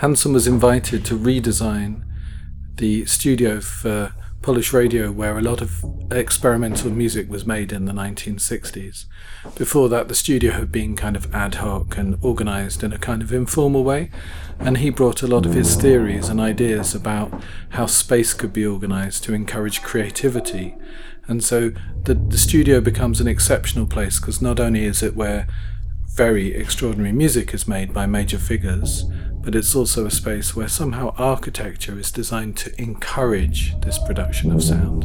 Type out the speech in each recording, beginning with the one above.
Hansen was invited to redesign the studio for Polish radio where a lot of experimental music was made in the 1960s. Before that, the studio had been kind of ad hoc and organized in a kind of informal way, and he brought a lot of his theories and ideas about how space could be organized to encourage creativity. And so the, the studio becomes an exceptional place because not only is it where very extraordinary music is made by major figures, but it's also a space where somehow architecture is designed to encourage this production of sound.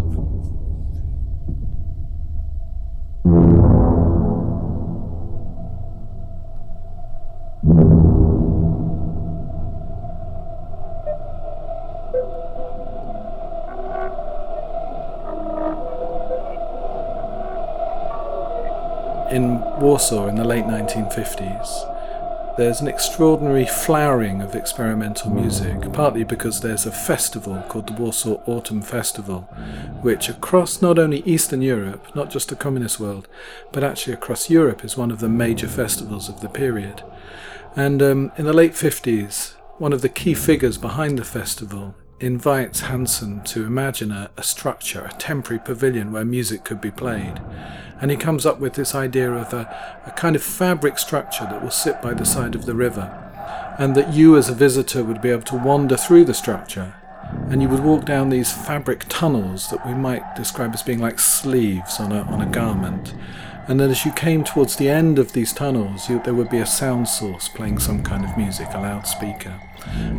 In Warsaw in the late 1950s, there's an extraordinary flowering of experimental music, partly because there's a festival called the Warsaw Autumn Festival, which across not only Eastern Europe, not just the communist world, but actually across Europe is one of the major festivals of the period. And um, in the late 50s, one of the key figures behind the festival invites Hansen to imagine a, a structure, a temporary pavilion where music could be played and he comes up with this idea of a, a kind of fabric structure that will sit by the side of the river, and that you as a visitor would be able to wander through the structure and you would walk down these fabric tunnels that we might describe as being like sleeves on a, on a garment. And then as you came towards the end of these tunnels, you, there would be a sound source playing some kind of music, a loudspeaker.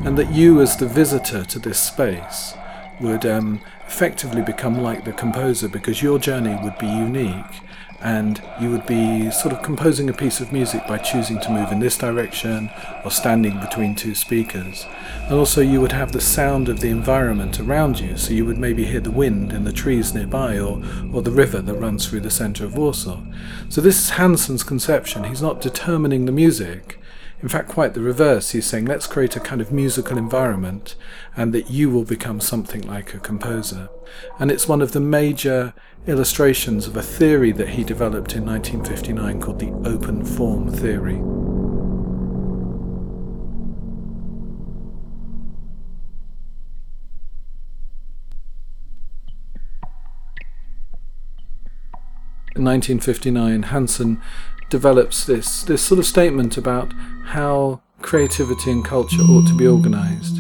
And that you, as the visitor to this space, would um, effectively become like the composer because your journey would be unique and you would be sort of composing a piece of music by choosing to move in this direction or standing between two speakers. And also, you would have the sound of the environment around you, so you would maybe hear the wind in the trees nearby or, or the river that runs through the centre of Warsaw. So, this is Hansen's conception. He's not determining the music, in fact, quite the reverse. He's saying, let's create a kind of musical environment and that you will become something like a composer. And it's one of the major illustrations of a theory that he developed in 1959 called the open form theory. In 1959, Hansen develops this this sort of statement about how creativity and culture ought to be organized.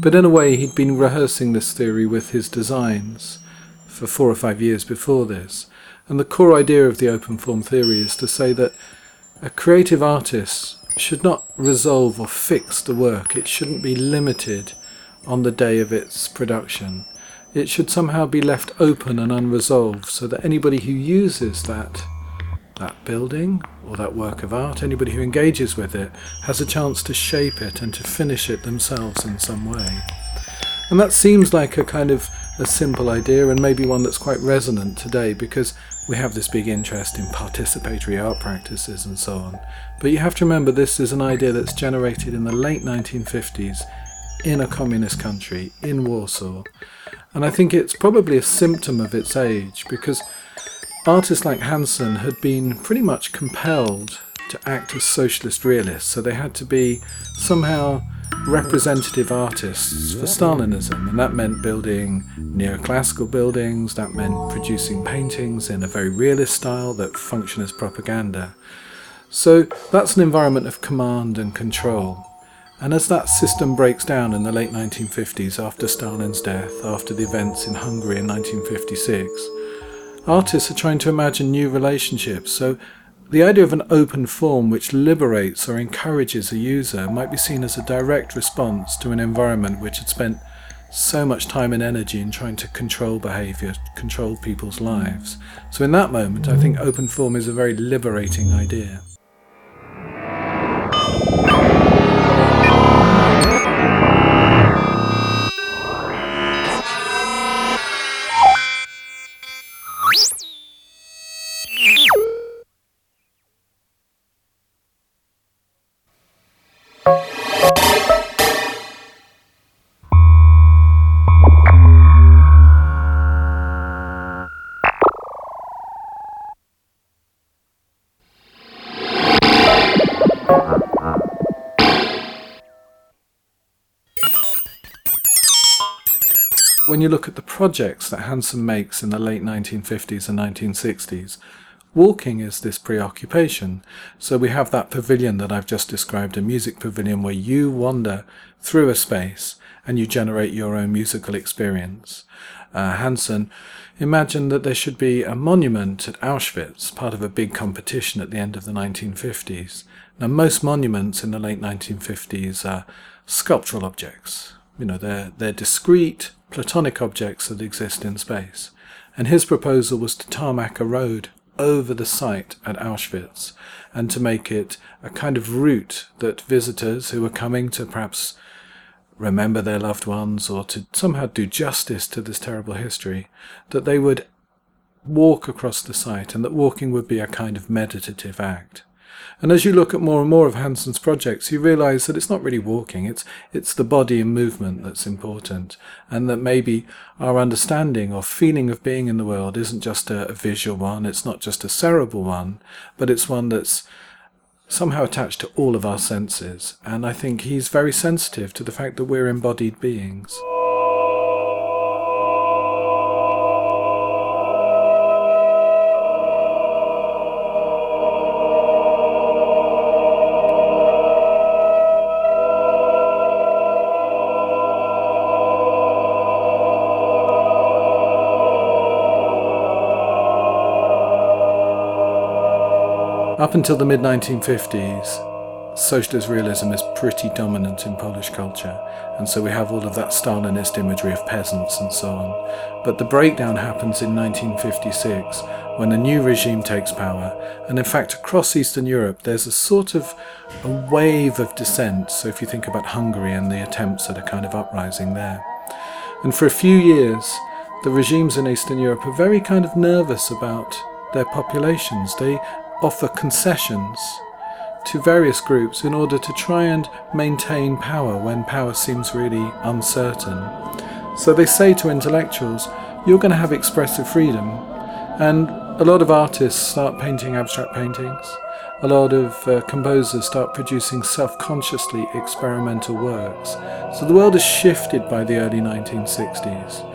But in a way, he'd been rehearsing this theory with his designs for four or five years before this. And the core idea of the open form theory is to say that a creative artist should not resolve or fix the work. It shouldn't be limited on the day of its production. It should somehow be left open and unresolved so that anybody who uses that that building or that work of art, anybody who engages with it, has a chance to shape it and to finish it themselves in some way. And that seems like a kind of a simple idea and maybe one that's quite resonant today because we have this big interest in participatory art practices and so on. But you have to remember this is an idea that's generated in the late 1950s in a communist country, in Warsaw. And I think it's probably a symptom of its age because artists like Hansen had been pretty much compelled to act as socialist realists, so they had to be somehow representative artists for Stalinism, and that meant building neoclassical buildings, that meant producing paintings in a very realist style that function as propaganda. So that's an environment of command and control. And as that system breaks down in the late 1950s, after Stalin's death, after the events in Hungary in 1956, artists are trying to imagine new relationships. So the idea of an open form which liberates or encourages a user might be seen as a direct response to an environment which had spent so much time and energy in trying to control behavior, control people's lives. So, in that moment, I think open form is a very liberating idea. When you look at the projects that Hansen makes in the late 1950s and 1960s, walking is this preoccupation. So we have that pavilion that I've just described, a music pavilion where you wander through a space and you generate your own musical experience. Uh, Hansen imagined that there should be a monument at Auschwitz, part of a big competition at the end of the 1950s. Now, most monuments in the late 1950s are sculptural objects. You know, they're, they're discrete, platonic objects that exist in space. And his proposal was to tarmac a road over the site at Auschwitz and to make it a kind of route that visitors who were coming to perhaps remember their loved ones or to somehow do justice to this terrible history, that they would walk across the site and that walking would be a kind of meditative act. And as you look at more and more of Hansen's projects, you realize that it's not really walking, it's, it's the body and movement that's important. And that maybe our understanding or feeling of being in the world isn't just a, a visual one, it's not just a cerebral one, but it's one that's somehow attached to all of our senses. And I think he's very sensitive to the fact that we're embodied beings. Up until the mid 1950s, socialist realism is pretty dominant in Polish culture, and so we have all of that Stalinist imagery of peasants and so on. But the breakdown happens in 1956 when a new regime takes power, and in fact, across Eastern Europe, there's a sort of a wave of dissent. So if you think about Hungary and the attempts at a kind of uprising there. And for a few years, the regimes in Eastern Europe are very kind of nervous about their populations. They offer concessions to various groups in order to try and maintain power when power seems really uncertain. So they say to intellectuals, you're going to have expressive freedom. And a lot of artists start painting abstract paintings. A lot of uh, composers start producing self consciously experimental works. So the world has shifted by the early 1960s.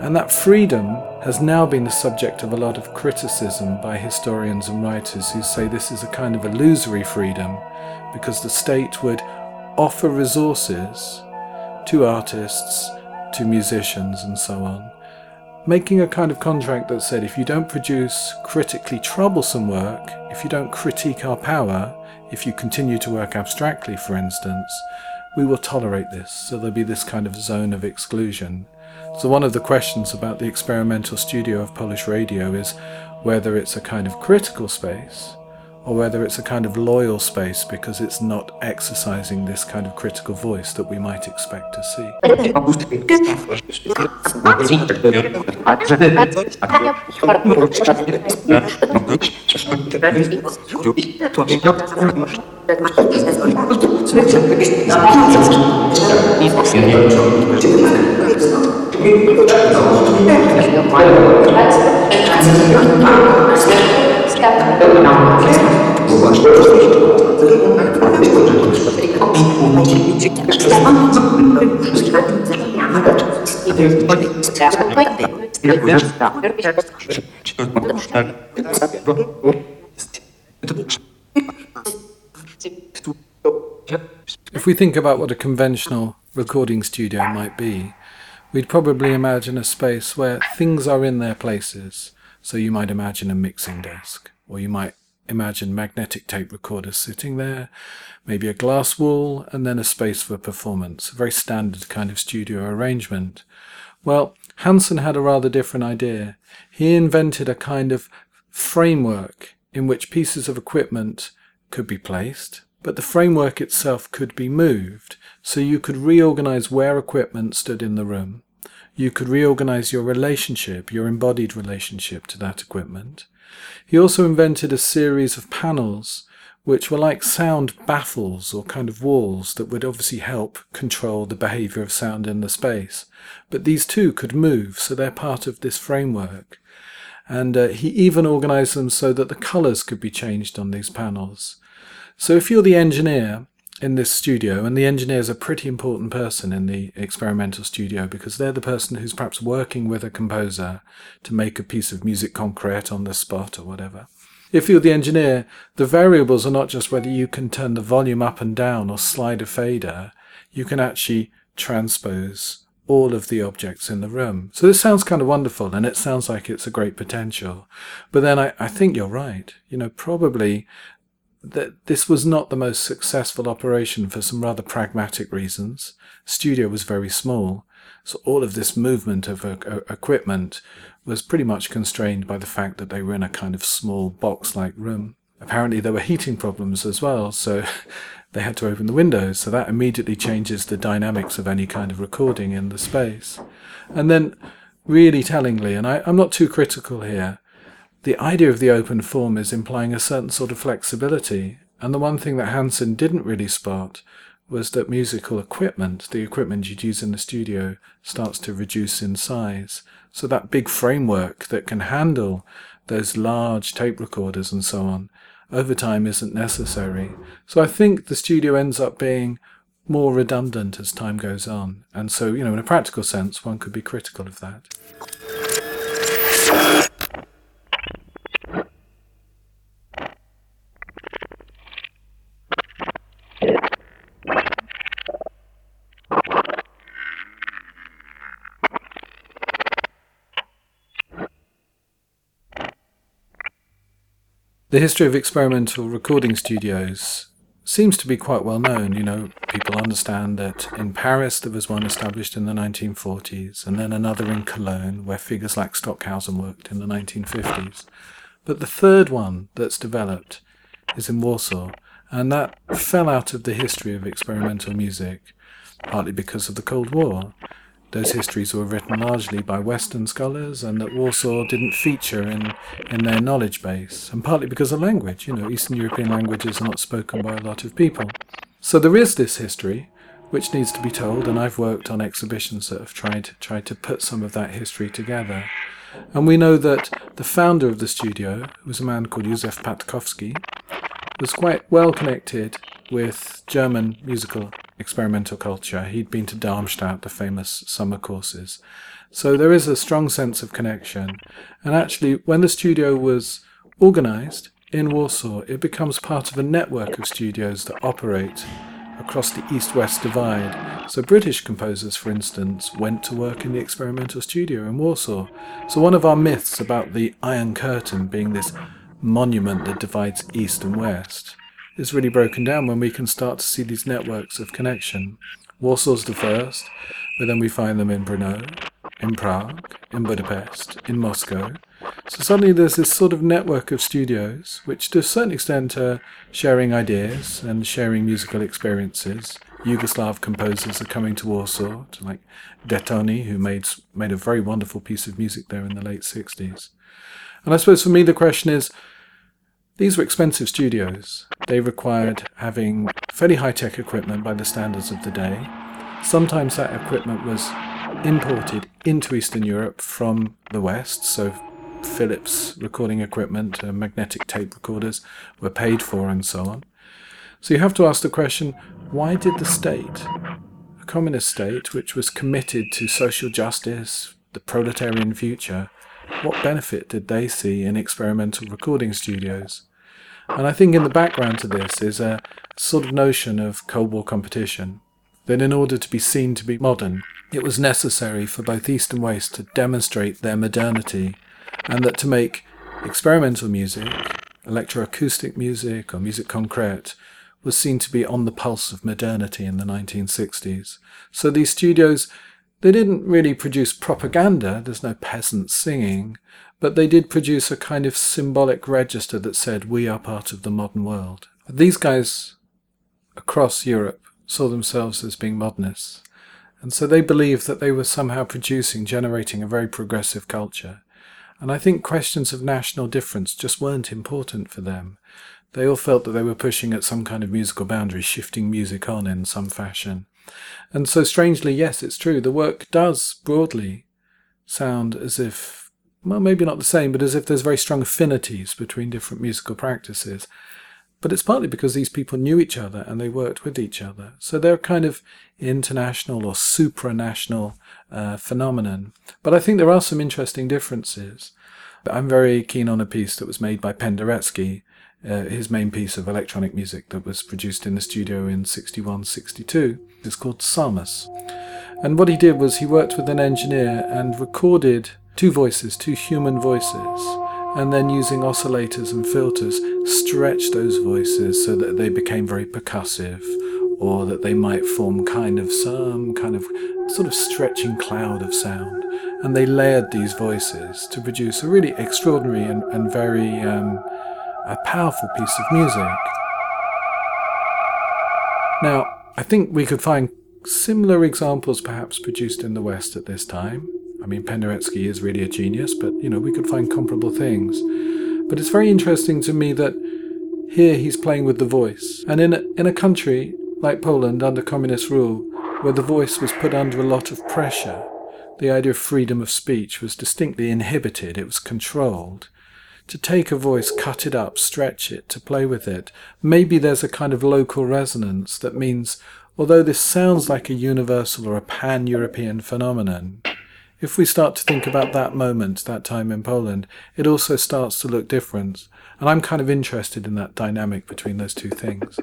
And that freedom has now been the subject of a lot of criticism by historians and writers who say this is a kind of illusory freedom because the state would offer resources to artists, to musicians, and so on, making a kind of contract that said if you don't produce critically troublesome work, if you don't critique our power, if you continue to work abstractly, for instance, we will tolerate this. So there'll be this kind of zone of exclusion. So, one of the questions about the experimental studio of Polish radio is whether it's a kind of critical space or whether it's a kind of loyal space because it's not exercising this kind of critical voice that we might expect to see. If we think about what a conventional recording studio might be, we'd probably imagine a space where things are in their places. So you might imagine a mixing desk, or you might imagine magnetic tape recorders sitting there, maybe a glass wall, and then a space for performance. A very standard kind of studio arrangement. Well, Hansen had a rather different idea. He invented a kind of framework in which pieces of equipment could be placed, but the framework itself could be moved, so you could reorganize where equipment stood in the room. You could reorganize your relationship, your embodied relationship to that equipment. He also invented a series of panels which were like sound baffles or kind of walls that would obviously help control the behavior of sound in the space. But these too could move, so they're part of this framework. And uh, he even organized them so that the colors could be changed on these panels. So if you're the engineer in this studio, and the engineer is a pretty important person in the experimental studio because they're the person who's perhaps working with a composer to make a piece of music concrete on the spot or whatever. If you're the engineer, the variables are not just whether you can turn the volume up and down or slide a fader, you can actually transpose all of the objects in the room. So this sounds kind of wonderful and it sounds like it's a great potential. But then I, I think you're right. You know, probably that this was not the most successful operation for some rather pragmatic reasons. Studio was very small, so all of this movement of uh, uh, equipment was pretty much constrained by the fact that they were in a kind of small box-like room. Apparently there were heating problems as well, so they had to open the windows, so that immediately changes the dynamics of any kind of recording in the space. And then, really tellingly, and I, I'm not too critical here, the idea of the open form is implying a certain sort of flexibility, and the one thing that Hansen didn't really spot was that musical equipment, the equipment you'd use in the studio, starts to reduce in size. So that big framework that can handle those large tape recorders and so on, over time isn't necessary. So I think the studio ends up being more redundant as time goes on. And so, you know, in a practical sense, one could be critical of that. The history of experimental recording studios seems to be quite well known. You know, people understand that in Paris there was one established in the 1940s, and then another in Cologne, where figures like Stockhausen worked in the 1950s. But the third one that's developed is in Warsaw, and that fell out of the history of experimental music, partly because of the Cold War. Those histories were written largely by Western scholars, and that Warsaw didn't feature in, in their knowledge base, and partly because of language. You know, Eastern European languages are not spoken by a lot of people. So there is this history, which needs to be told, and I've worked on exhibitions that have tried tried to put some of that history together. And we know that the founder of the studio who was a man called Józef Patkowski, was quite well connected with German musical experimental culture. He'd been to Darmstadt, the famous summer courses. So there is a strong sense of connection. And actually, when the studio was organized in Warsaw, it becomes part of a network of studios that operate across the east west divide. So, British composers, for instance, went to work in the experimental studio in Warsaw. So, one of our myths about the Iron Curtain being this monument that divides east and west is really broken down when we can start to see these networks of connection. Warsaw's the first, but then we find them in Brno, in Prague, in Budapest, in Moscow. So suddenly there's this sort of network of studios, which to a certain extent are sharing ideas and sharing musical experiences. Yugoslav composers are coming to Warsaw, to like Detoni, who made made a very wonderful piece of music there in the late 60s. And I suppose for me the question is, these were expensive studios. They required having fairly high-tech equipment by the standards of the day. Sometimes that equipment was imported into Eastern Europe from the West, so Philips recording equipment, uh, magnetic tape recorders were paid for and so on. So you have to ask the question, why did the state, a communist state which was committed to social justice, the proletarian future, what benefit did they see in experimental recording studios? And I think in the background to this is a sort of notion of Cold War competition. That in order to be seen to be modern, it was necessary for both East and West to demonstrate their modernity, and that to make experimental music, electroacoustic music, or musique concrète, was seen to be on the pulse of modernity in the 1960s. So these studios they didn't really produce propaganda, there's no peasants singing, but they did produce a kind of symbolic register that said, we are part of the modern world. These guys across Europe saw themselves as being modernists, and so they believed that they were somehow producing, generating a very progressive culture. And I think questions of national difference just weren't important for them. They all felt that they were pushing at some kind of musical boundary, shifting music on in some fashion. And so, strangely, yes, it's true. The work does broadly sound as if, well, maybe not the same, but as if there's very strong affinities between different musical practices. but it's partly because these people knew each other and they worked with each other. So they're kind of international or supranational uh, phenomenon. But I think there are some interesting differences. I'm very keen on a piece that was made by Penderecki, uh, his main piece of electronic music that was produced in the studio in 61 62. It's called Psalmus. And what he did was he worked with an engineer and recorded two voices, two human voices and then using oscillators and filters stretched those voices so that they became very percussive or that they might form kind of some kind of sort of stretching cloud of sound and they layered these voices to produce a really extraordinary and, and very um, a powerful piece of music now i think we could find similar examples perhaps produced in the west at this time I mean, Penderecki is really a genius, but you know, we could find comparable things. But it's very interesting to me that here he's playing with the voice. And in a, in a country like Poland under communist rule, where the voice was put under a lot of pressure, the idea of freedom of speech was distinctly inhibited, it was controlled. To take a voice, cut it up, stretch it, to play with it, maybe there's a kind of local resonance that means, although this sounds like a universal or a pan European phenomenon, if we start to think about that moment, that time in Poland, it also starts to look different. And I'm kind of interested in that dynamic between those two things.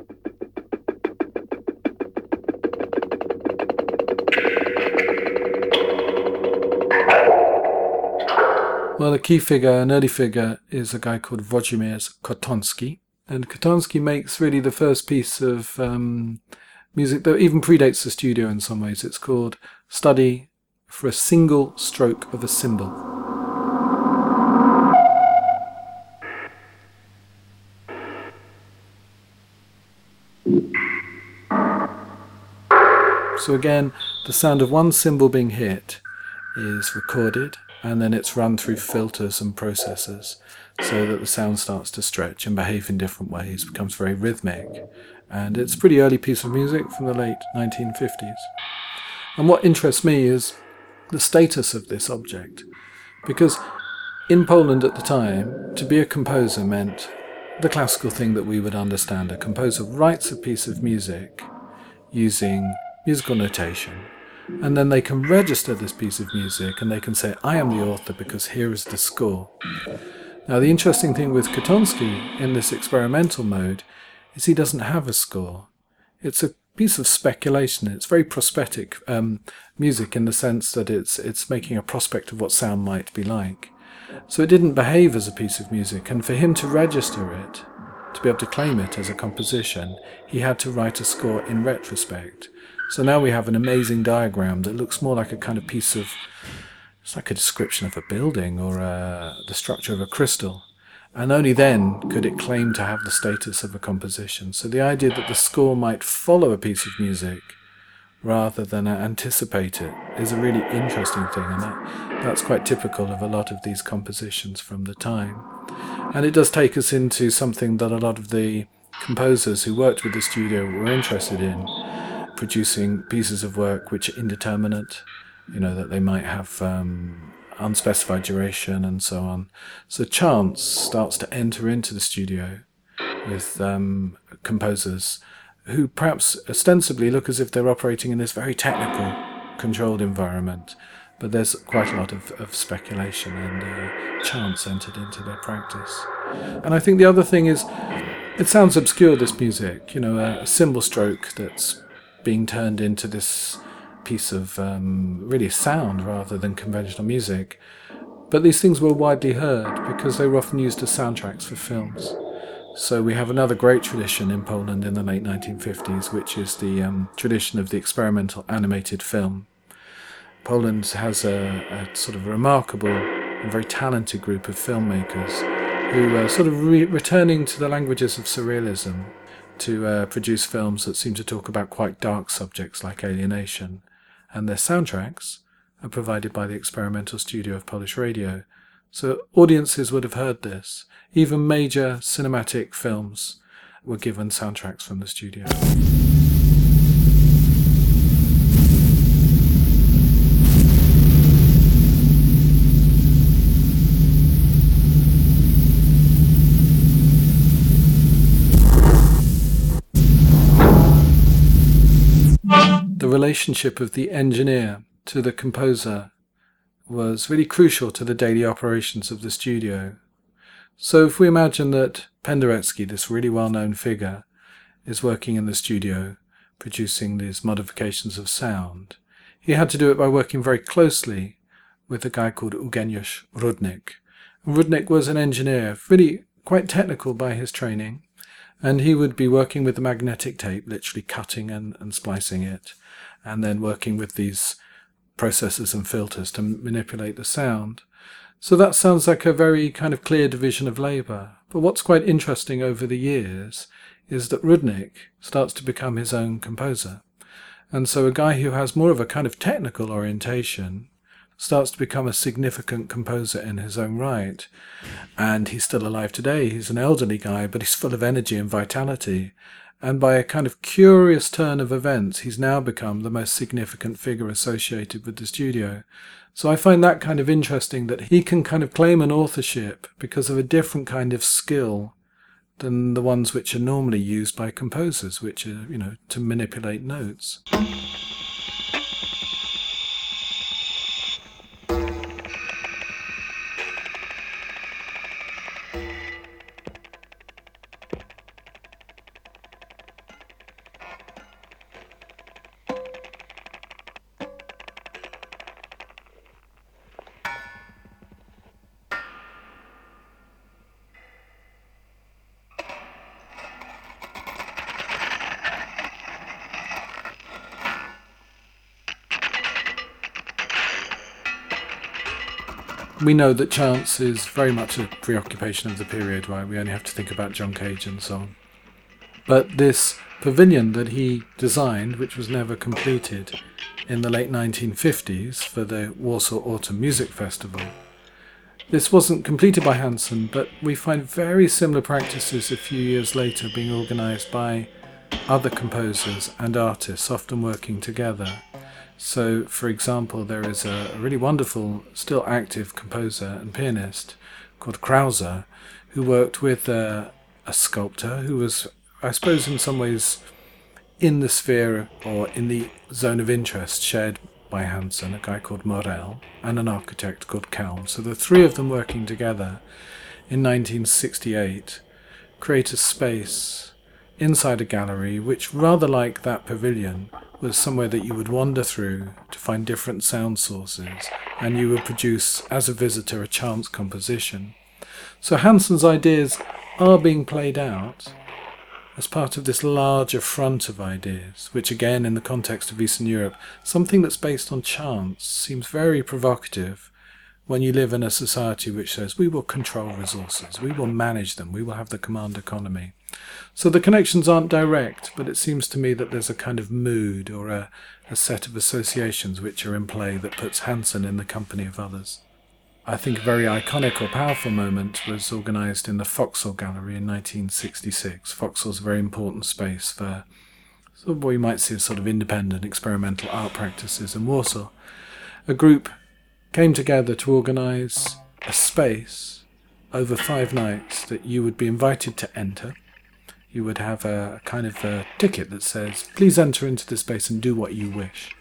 Well, a key figure, an early figure, is a guy called Włodzimierz Kotonski. And Kotonski makes really the first piece of um, music that even predates the studio in some ways. It's called Study for a single stroke of a cymbal. So again, the sound of one cymbal being hit is recorded and then it's run through filters and processors so that the sound starts to stretch and behave in different ways, becomes very rhythmic. And it's a pretty early piece of music from the late 1950s. And what interests me is the status of this object. Because in Poland at the time, to be a composer meant the classical thing that we would understand. A composer writes a piece of music using musical notation, and then they can register this piece of music and they can say, I am the author because here is the score. Now, the interesting thing with Kotonski in this experimental mode is he doesn't have a score. It's a piece of speculation. It's very prospective um, music in the sense that it's it's making a prospect of what sound might be like. So it didn't behave as a piece of music, and for him to register it, to be able to claim it as a composition, he had to write a score in retrospect. So now we have an amazing diagram that looks more like a kind of piece of it's like a description of a building or uh, the structure of a crystal and only then could it claim to have the status of a composition. So the idea that the score might follow a piece of music rather than anticipate it is a really interesting thing, and that, that's quite typical of a lot of these compositions from the time. And it does take us into something that a lot of the composers who worked with the studio were interested in, producing pieces of work which are indeterminate, you know, that they might have um, unspecified duration and so on. So chance starts to enter into the studio with um, composers who perhaps ostensibly look as if they're operating in this very technical, controlled environment, but there's quite a lot of, of speculation and uh, chance entered into their practice. And I think the other thing is, it sounds obscure, this music, you know, a, a cymbal stroke that's being turned into this piece of um, really sound rather than conventional music. But these things were widely heard because they were often used as soundtracks for films. So we have another great tradition in Poland in the late 1950s, which is the um, tradition of the experimental animated film. Poland has a, a sort of remarkable and very talented group of filmmakers who are sort of re- returning to the languages of surrealism to uh, produce films that seem to talk about quite dark subjects like alienation and their soundtracks are provided by the experimental studio of Polish radio. So audiences would have heard this. Even major cinematic films were given soundtracks from the studio. Relationship of the engineer to the composer was really crucial to the daily operations of the studio. So if we imagine that Penderecki, this really well-known figure, is working in the studio producing these modifications of sound, he had to do it by working very closely with a guy called Eugeniusz Rudnik. Rudnik was an engineer, really quite technical by his training, and he would be working with the magnetic tape, literally cutting and, and splicing it, and then working with these processors and filters to manipulate the sound. So that sounds like a very kind of clear division of labour. But what's quite interesting over the years is that Rudnik starts to become his own composer. And so a guy who has more of a kind of technical orientation starts to become a significant composer in his own right. And he's still alive today. He's an elderly guy, but he's full of energy and vitality. And by a kind of curious turn of events, he's now become the most significant figure associated with the studio. So I find that kind of interesting that he can kind of claim an authorship because of a different kind of skill than the ones which are normally used by composers, which are, you know, to manipulate notes. We know that chance is very much a preoccupation of the period, right? We only have to think about John Cage and so on. But this pavilion that he designed, which was never completed in the late 1950s for the Warsaw Autumn Music Festival, this wasn't completed by Hansen, but we find very similar practices a few years later being organised by other composers and artists, often working together. So, for example, there is a, really wonderful, still active composer and pianist called Krauze, who worked with uh, a sculptor who was, I suppose, in some ways in the sphere or in the zone of interest shared by Hansen, a guy called Morel, and an architect called Kelm. So the three of them working together in 1968 create a space inside a gallery which, rather like that pavilion, was somewhere that you would wander through to find different sound sources, and you would produce, as a visitor, a chance composition. So Hansen's ideas are being played out as part of this larger front of ideas, which again, in the context of Eastern Europe, something that's based on chance seems very provocative when you live in a society which says we will control resources, we will manage them, we will have the command economy. So the connections aren't direct, but it seems to me that there's a kind of mood or a, a set of associations which are in play that puts Hansen in the company of others. I think a very iconic or powerful moment was organised in the Foksal Gallery in 1966. Foksal's a very important space for sort of what you might see as sort of independent experimental art practices in Warsaw. A group came together to organise a space over five nights that you would be invited to enter you would have a kind of a ticket that says, please enter into the space and do what you wish.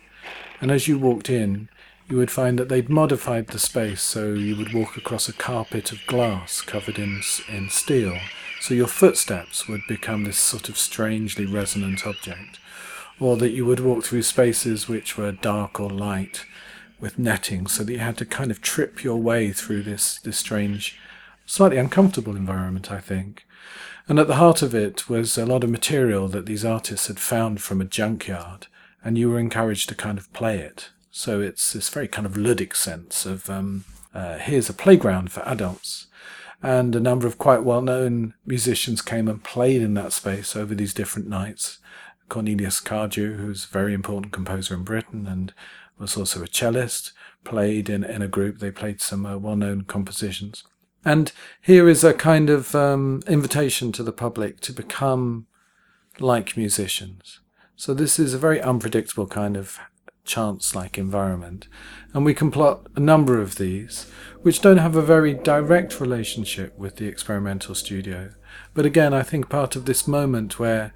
And as you walked in, you would find that they'd modified the space so you would walk across a carpet of glass covered in, in steel. So your footsteps would become this sort of strangely resonant object. Or that you would walk through spaces which were dark or light with netting so that you had to kind of trip your way through this, this strange, slightly uncomfortable environment, I think. And at the heart of it was a lot of material that these artists had found from a junkyard, and you were encouraged to kind of play it. So it's this very kind of ludic sense of um, uh, here's a playground for adults. And a number of quite well known musicians came and played in that space over these different nights. Cornelius Cardew, who's a very important composer in Britain and was also a cellist, played in, in a group. They played some uh, well known compositions. And here is a kind of um, invitation to the public to become like musicians. So this is a very unpredictable kind of chance-like environment. And we can plot a number of these, which don't have a very direct relationship with the experimental studio. But again, I think part of this moment where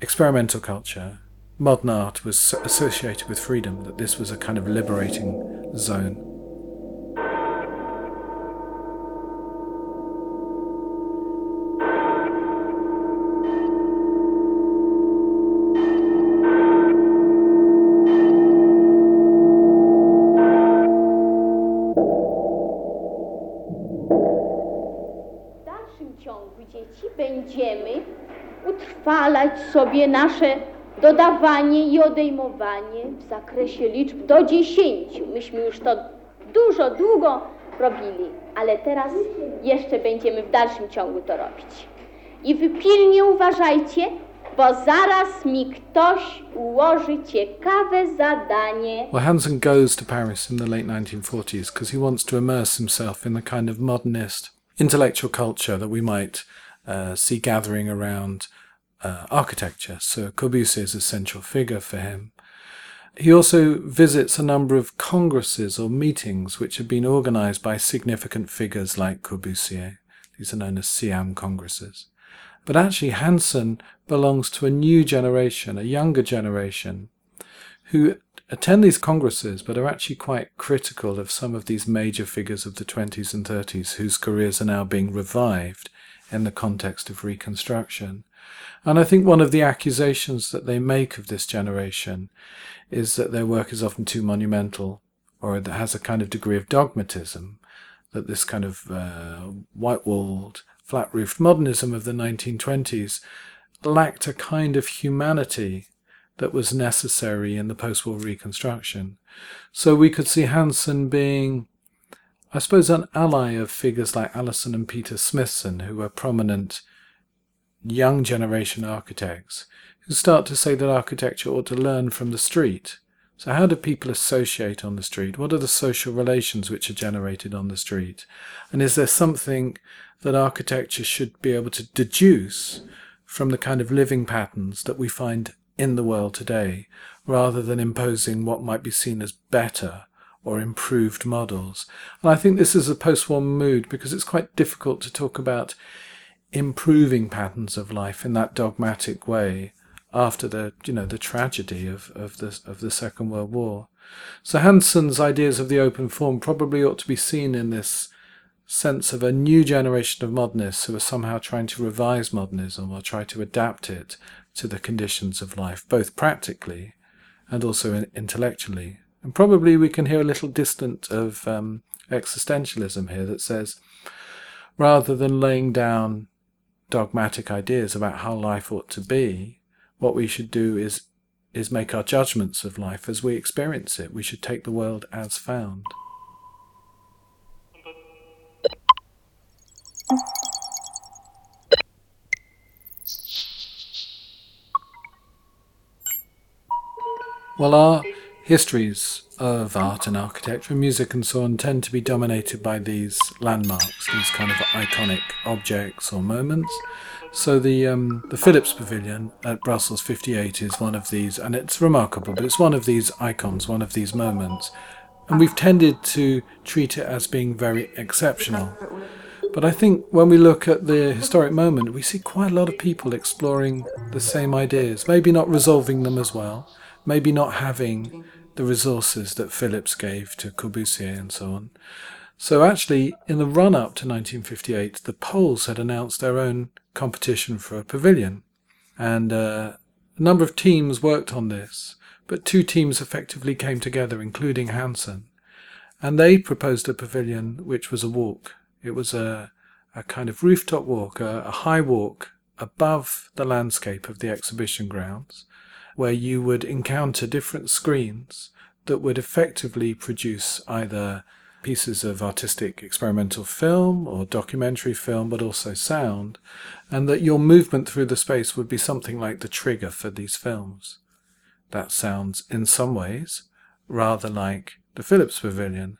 experimental culture, modern art was associated with freedom, that this was a kind of liberating zone. Utrwalać sobie nasze dodawanie i odejmowanie w zakresie liczb do dziesięciu. Myśmy już to dużo, długo robili, ale teraz jeszcze będziemy w dalszym ciągu to robić. I wy pilnie uważajcie, bo zaraz mi ktoś ułoży ciekawe zadanie. Well, Hansen goes to Paris in the late 1940s because he wants to immerse himself in the kind of modernist intellectual culture that we might uh, see gathering around uh, architecture. So Corbusier is a central figure for him. He also visits a number of congresses or meetings which have been organized by significant figures like Corbusier. These are known as CIAM congresses. But actually, Hansen belongs to a new generation, a younger generation, who attend these congresses but are actually quite critical of some of these major figures of the 20s and 30s whose careers are now being revived in the context of Reconstruction. And I think one of the accusations that they make of this generation is that their work is often too monumental or that has a kind of degree of dogmatism, that this kind of uh, white walled, flat roofed modernism of the 1920s lacked a kind of humanity that was necessary in the post war reconstruction. So we could see Hansen being I suppose an ally of figures like Alison and Peter Smithson, who were prominent young generation architects, who start to say that architecture ought to learn from the street. So, how do people associate on the street? What are the social relations which are generated on the street? And is there something that architecture should be able to deduce from the kind of living patterns that we find in the world today, rather than imposing what might be seen as better or improved models. And I think this is a post war mood because it's quite difficult to talk about improving patterns of life in that dogmatic way after the you know the tragedy of, of the of the Second World War. So Hansen's ideas of the open form probably ought to be seen in this sense of a new generation of modernists who are somehow trying to revise modernism or try to adapt it to the conditions of life, both practically and also intellectually. And probably we can hear a little distant of um, existentialism here that says, rather than laying down dogmatic ideas about how life ought to be, what we should do is is make our judgments of life as we experience it. We should take the world as found. Well, our histories of art and architecture, and music and so on, tend to be dominated by these landmarks, these kind of iconic objects or moments. So the um, the Philips Pavilion at Brussels 58 is one of these, and it's remarkable, but it's one of these icons, one of these moments. And we've tended to treat it as being very exceptional. But I think when we look at the historic moment, we see quite a lot of people exploring the same ideas, maybe not resolving them as well, maybe not having the resources that Philips gave to Corbusier and so on. So actually, in the run up to 1958, the Poles had announced their own competition for a pavilion, and uh, a number of teams worked on this, but two teams effectively came together, including Hansen, and they proposed a pavilion which was a walk. It was a, a kind of rooftop walk, a, a high walk above the landscape of the exhibition grounds, where you would encounter different screens that would effectively produce either pieces of artistic experimental film or documentary film, but also sound, and that your movement through the space would be something like the trigger for these films. That sounds, in some ways, rather like the Philips Pavilion.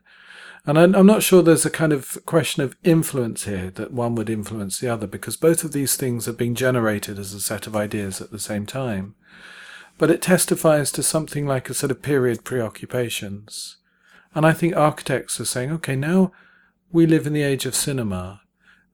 And I'm not sure there's a kind of question of influence here that one would influence the other, because both of these things are being generated as a set of ideas at the same time but it testifies to something like a sort of period preoccupations. And I think architects are saying, okay, now we live in the age of cinema.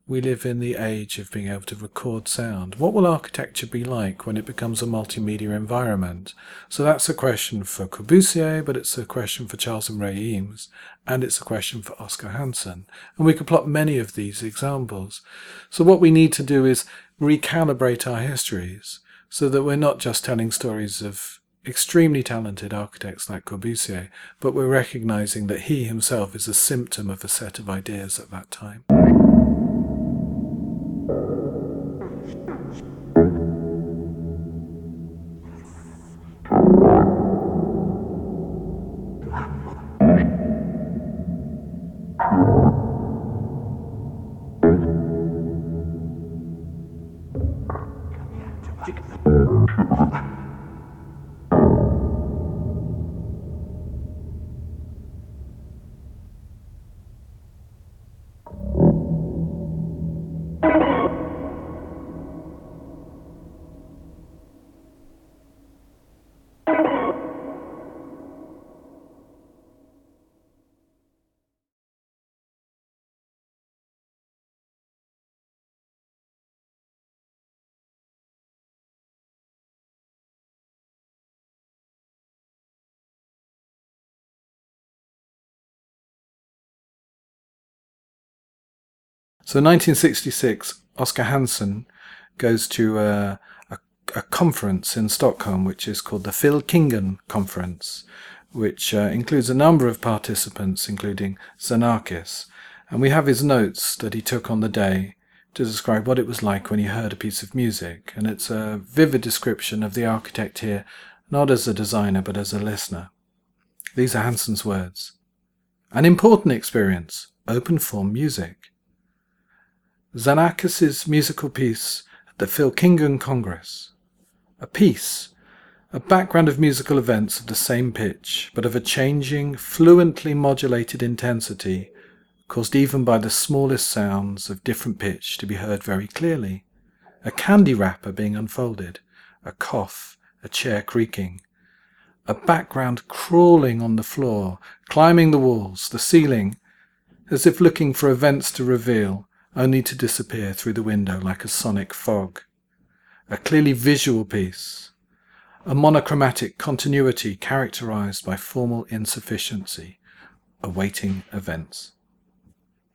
we live in the age of being able to record sound. What will architecture be like when it becomes a multimedia environment? So that's a question for Corbusier, but it's a question for Charles and Ray Eames, and it's a question for Oskar Hansen. And we could plot many of these examples. So what we need to do is recalibrate our histories so that we're not just telling stories of extremely talented architects like Corbusier, but we're recognizing that he himself is a symptom of a set of ideas at that time. So 1966, Oskar Hansen goes to a, a, a, conference in Stockholm, which is called the Fylkingen Conference, which uh, includes a number of participants, including Xenakis. And we have his notes that he took on the day to describe what it was like when he heard a piece of music. And it's a vivid description of the architect here, not as a designer, but as a listener. These are Hansen's words. An important experience, open form music. Xenakis' musical piece at the Fylkingen Congress. A piece, a background of musical events of the same pitch, but of a changing, fluently modulated intensity, caused even by the smallest sounds of different pitch to be heard very clearly. A candy wrapper being unfolded, a cough, a chair creaking, a background crawling on the floor, climbing the walls, the ceiling, as if looking for events to reveal, only to disappear through the window like a sonic fog. A clearly visual piece, a monochromatic continuity characterized by formal insufficiency, awaiting events.